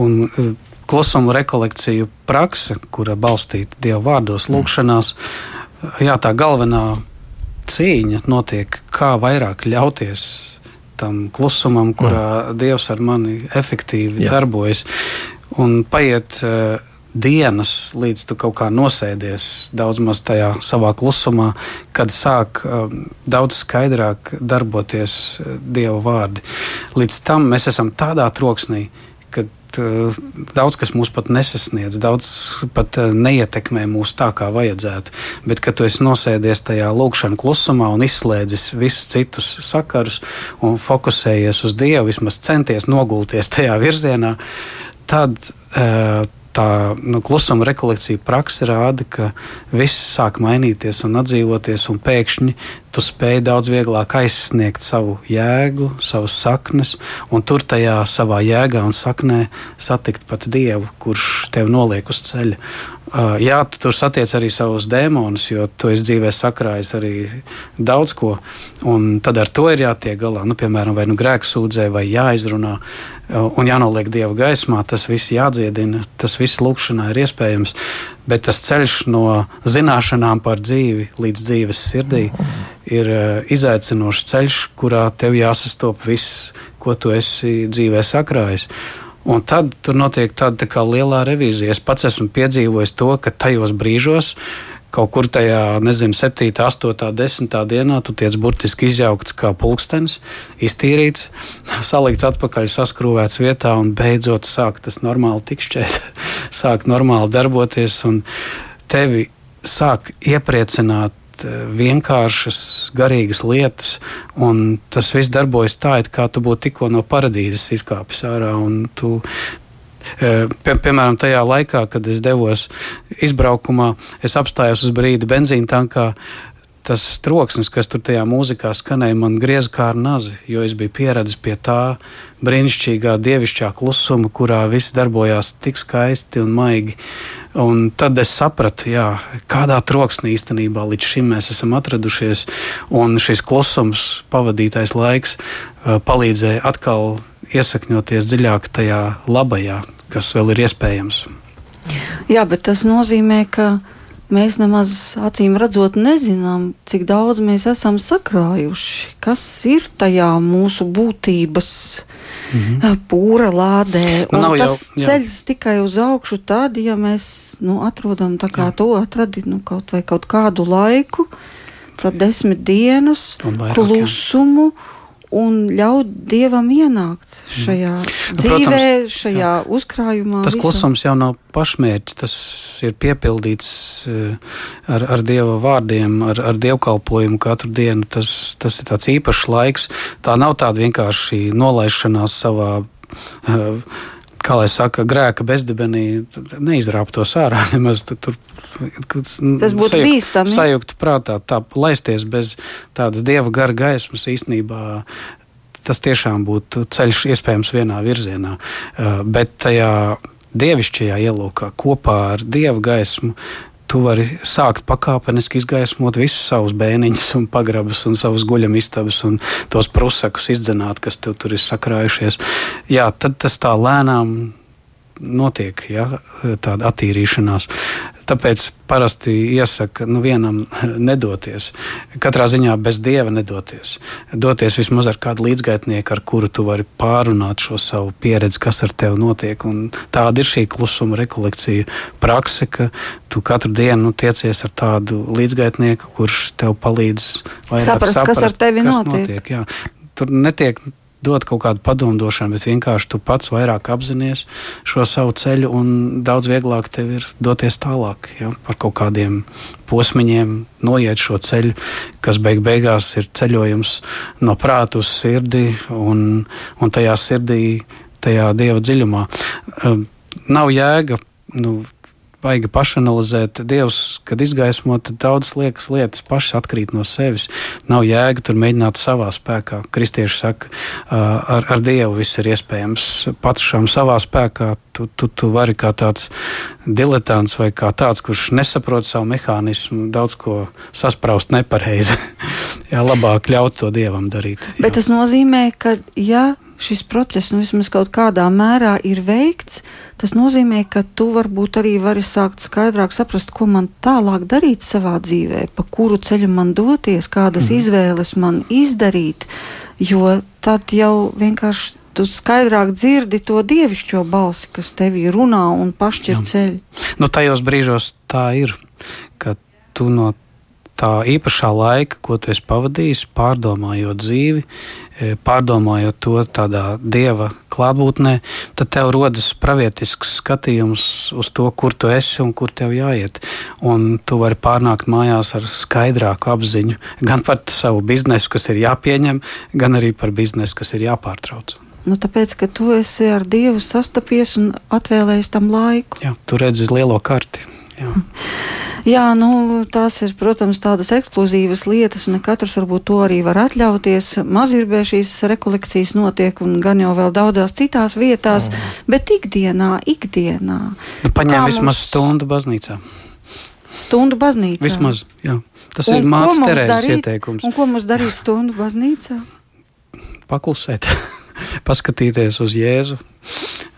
Un, e, Klusuma rekolekciju prakse, kura balstīta Dieva vārdos, mm. lūgšanās, jā, tā galvenā cīņa notiek, kā vairāk ļauties tam klusumam, kurā mm. Dievs ar mani efektīvi jā. darbojas. Un paiet uh, dienas, līdz tu kaut kā nosēdies daudz maz tajā savā klusumā, kad sāk um, daudz skaidrāk darboties uh, Dieva vārdi. Līdz tam mēs esam tādā troksnī, kad uh, daudz kas mūs pat nesasniedz, daudz pat uh, neietekmē mūs tā, kā vajadzētu. Bet, kad tu esi nosēdies tajā lūkšanā klusumā un izslēdzis visus citus sakarus un fokusējies uz Dievu, vismaz centies nogulties tajā virzienā, tad uh, tā nu, klusuma rekolekcija praksa rāda, ka viss sāk mainīties un atdzīvoties, un pēkšņi tu spēj daudz vieglāk aizsniegt savu jēgu, savas saknes, un tur tajā savā jēgā un saknē satikt pat Dievu, kurš tev noliek uz ceļa. Uh, jā, tu tur satiec arī savus dēmonus, jo tu esi dzīvē sakrājis arī daudz ko. Tad ar to ir jātiek galā. Nu, piemēram, vai nu grēks sūdzē, vai jāizrunā uh, un jānoliek dieva gaismā. Tas viss jādziedina, tas viss lūkšanā ir iespējams. Bet tas ceļš no zināšanām par dzīvi līdz dzīves sirdī ir uh, izaicinošs ceļš, kurā tev jāsastop viss, ko tu esi dzīvē sakrājis. Un tad tur notiek tāda tā liela revīzija. Es pats esmu piedzīvojis to, ka tajos brīžos, kaut kur tajā, nezinu, 7, 8, 10 dienā, tu tiec burtiski izjaukts kā pulkstenis, iztīrīts, [laughs] salikts atpakaļ, saskrūvēts vietā un beidzot sāk tas normāli tikšķēt, [laughs] sāk normāli darboties un tevi sāk iepriecināt vienkāršas, garīgas lietas, tas viss darbojas tā, it kā tu būtu tikko no paradīzes izkāpis ārā. Tu, eh, Pie, piemēram, tajā laikā, kad es devos izbraukumā, es apstājos uz brīdi benzīna tankā. Tas troksnis, kas tur tajā mūzikā skanēja, man grieza kā ar nazi, jo es biju pieradis pie tā brīnišķīgā dievišķā klusuma, kurā viss darbojās tik skaisti un maigi. Un tad es sapratu, jā, kādā troksnī īstenībā līdz šim mēs esam atradušies. Un šis klusums, pavadītais laiks, palīdzēja atkal iesakņoties dziļāk tajā labajā, kas vēl ir iespējams. Jā, bet tas nozīmē, ka mēs nemaz acīm redzot nezinām, cik daudz mēs esam sakrājuši, kas ir tajā mūsu būtības mm -hmm. pūra lādē. Un Nav tas jau, ceļš tikai uz augšu tad, ja mēs nu, atrodam jā. to atradi nu, kaut kaut kādu laiku, tad desmit dienas vairāk, klusumu. Jā un ļaut dievam ienākt šajā mm. dzīvē, Protams, šajā jā. uzkrājumā. Tas visam. klusums jau nav pašmērķis, tas ir piepildīts eh, ar, ar dieva vārdiem, ar, ar dievkalpojumu katru dienu. Tas, tas ir tāds īpašs laiks. Tā nav tāda vienkārši nolaišanās savā. Uh, kā lai saka, grēka bezdibenī, neizrāptos ārā [laughs] nemaz. Tur, Tas būtu sajūgt, bīstami. Sajūgt prātā, tā laisties bez tādas dieva gara gaismas īstenībā. Tas tiešām būtu ceļš iespējams vienā virzienā, bet tajā dievišķajā ielūkā kopā ar dievu gaismu tu vari sākt pakāpeniski izgaismot visus savus bēniņus, un pagrabus, un savus guļamistabas, un tos prusakus izdzenāt, kas tev tur ir sakrājušies. Jā, tad tas tā lēnām notiek ja, tāda attīrīšanās. Tāpēc parasti iesaka nu, vienam [laughs] nedoties. Katrā ziņā bez dieva nedoties. Doties vismaz ar kādu līdzgaitnieku, ar kuru tu vari pārunāt šo savu pieredzi, kas ar tevi notiek. Un tāda ir šī klusuma rekolekcija prakse, ka tu katru dienu nu, tiecies ar tādu līdzgaitnieku, kurš tev palīdz saprast, saprast kas ar tevi kas notiek. notiek jā. Tur netiek dot kaut kādu padomdošanu, bet vienkārši tu pats vairāk apzinājies šo savu ceļu, un daudz vieglāk tev ir doties tālāk ja, par kaut kādiem posmiņiem, noiet šo ceļu, kas beig beigās ir ceļojums no prāta uz sirdi un, un tajā sirdī, tajā dieva dziļumā. Nav jēga. Nu, vajag pašanalizēt. Dievs, kad izgaismo, tad daudzas liekas lietas pašas atkrīt no sevis. Nav jēga tur mēģināt savā spēkā. Kristieši saka, ar, ar Dievu viss ir iespējams. Pašam savā spēkā tu, tu, tu vari kā tāds diletants vai kā tāds, kurš nesaprot savu mehānismu, daudz ko saspraust nepareizi. [laughs] Jā, labāk ļaut to Dievam darīt. Jā. Bet tas nozīmē, ka ja šis process nu, vismaz kaut kādā mērā ir veikts, tas nozīmē, ka tu varbūt arī vari sākt skaidrāk saprast, ko man tālāk darīt savā dzīvē, pa kuru ceļu man doties, kādas mm. izvēles man izdarīt, jo tad jau vienkārši tu skaidrāk dzirdi to dievišķo balsi, kas tevī runā un pašķir ceļu. Nu, tajos brīžos tā ir, ka tu no tā īpašā laika, ko tu esi pavadījis, pārdomājot dzīvi, pārdomājot to tādā dieva klātbūtnē, tad tev rodas pravietisks skatījums uz to, kur tu esi un kur tev jāiet. Un tu vari pārnākt mājās ar skaidrāku apziņu gan par savu biznesu, kas ir jāpieņem, gan arī par biznesu, kas ir jāpārtrauc. Nu, tāpēc, ka tu esi ar Dievu sastapies un atvēlējis tam laiku. Jā, tu redzi lielo karti. Jā. [laughs] Jā, nu, tās ir, protams, tādas ekskluzīvas lietas, un katrs varbūt to arī var atļauties. Mazirbē šīs rekolekcijas notiek, un gan jau vēl daudzās citās vietās, mm. bet ikdienā, ikdienā. Nu, paņem vismaz mums... stundu baznīcā. Stundu baznīcā. Vismaz, jā. Tas un ir mākslinieks terēzes ieteikums. Un ko mums darīt stundu baznīcā? Paklusēt, [laughs] paskatīties uz Jēzu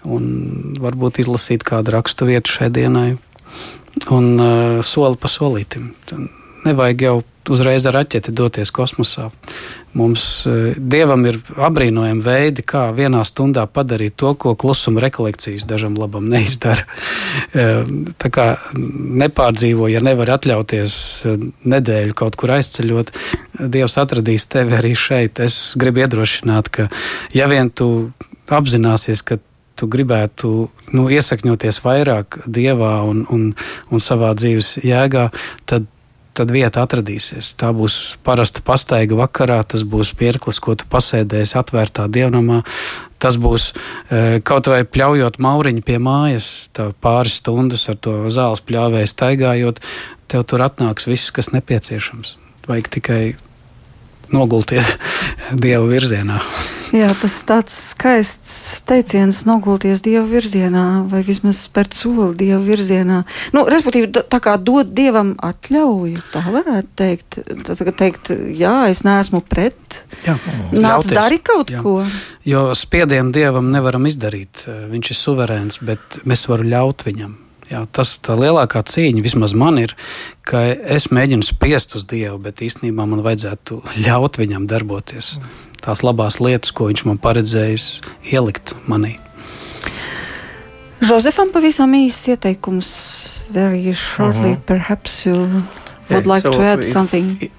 un varbūt izlasīt kādu rakstu vietu šai dienai un uh, soli pa solītim. Nevajag jau uzreiz ar raķeti doties kosmosā. Mums uh, dievam ir apbrīnojami veidi, kā vienā stundā padarīt to, ko klusuma rekolekcijas dažam labam neizdara. Uh, [laughs] tā kā nepārdzīvo, ja nevar atļauties nedēļu kaut kur aizceļot, Dievs atradīs tevi arī šeit. Es gribu iedrošināt, ka ja vien tu apzināsies, ka tu gribētu nu, iesakņoties vairāk dievā un, un, un savā dzīves jēgā, tad, tad vieta atradīsies. Tā būs parasta pastaiga vakarā, tas būs pirklis, ko tu pasēdēsi atvērtā dievnamā. Tas būs e, kaut vai pļaujot mauriņu pie mājas, pāris stundas ar to zāles pļāvēju staigājot, tev tur atnāks viss, kas nepieciešams. Vajag tikai nogulties [laughs] dieva virzienā. Jā, tas ir tāds skaists teiciens, nogulties Dieva virzienā, vai vismaz spērt soli Dieva virzienā. Nu, respektīvi, tā kā dot Dievam atļauju, tā varētu teikt. Tā teikt, jā, es neesmu pret. Jā, nāc, dari kaut jā. ko. Jo spiedienu Dievam nevaram izdarīt. Viņš ir suverēns, bet mēs varam ļaut viņam. Jā, tas tā lielākā cīņa vismaz man ir, ka es mēģinu spiest uz Dievu, bet īstenībā man vajadzētu ļaut viņam darboties. Mm tās labās lietas, ko viņš man paredzējis ielikt manī. Josefam pavisam īsts ieteikums, very shortly, uh -huh. perhaps you would yeah, like so to add if, something.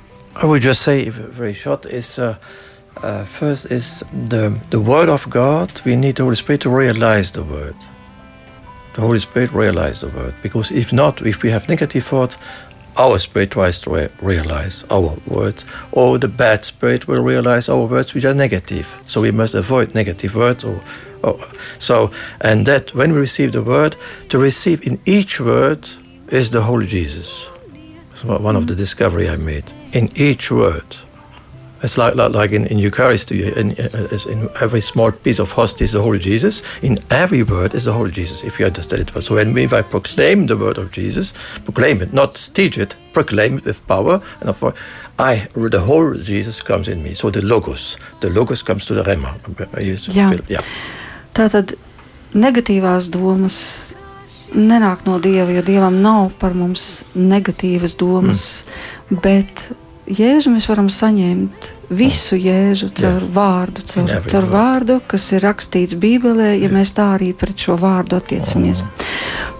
I would just say very short is uh, uh, first is the the word of God. We need the Holy Spirit to realize the word. The Holy Spirit realize the word because if not, if we have negative thoughts, our spirit tries to re- realize our words, or the bad spirit will realize our words which are negative. So we must avoid negative words. Or, or, so, and that when we receive the word, to receive in each word is the Holy Jesus. It's one of the discovery I made. In each word, it's like, like, like in, in Eucharisty, in, in, every small piece of hostie is the Holy Jesus. In every word is the Holy Jesus, if you understand it well. So when if I proclaim the word of Jesus, proclaim it, not teach it, proclaim it with power, and of I, the whole Jesus comes in me. So the logos, the logos comes to the rema. Jā. Jā. Tātad negatīvās domas nenāk no Dieva, jo Dievam nav par mums negatīvas domas, mm. bet Jēzu mēs varam saņemt visu Jēzu caur Jā. vārdu, caur, caur vārdu, kas ir rakstīts Bībelē, ja Jā. mēs tā arī pret šo vārdu attiecamies.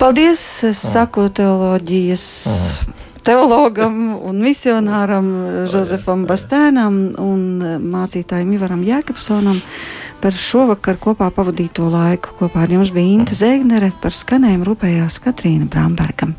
Paldies, es saku teoloģijas. Teologam [laughs] un misionāram Jozefam Bastēnam un mācītājiem Ivaram Jēkabsonam par šovakar kopā pavadīto laiku. Kopā ar jums bija Inta Zēgnere, par skanējumu rūpējās Katrīna Bramberga.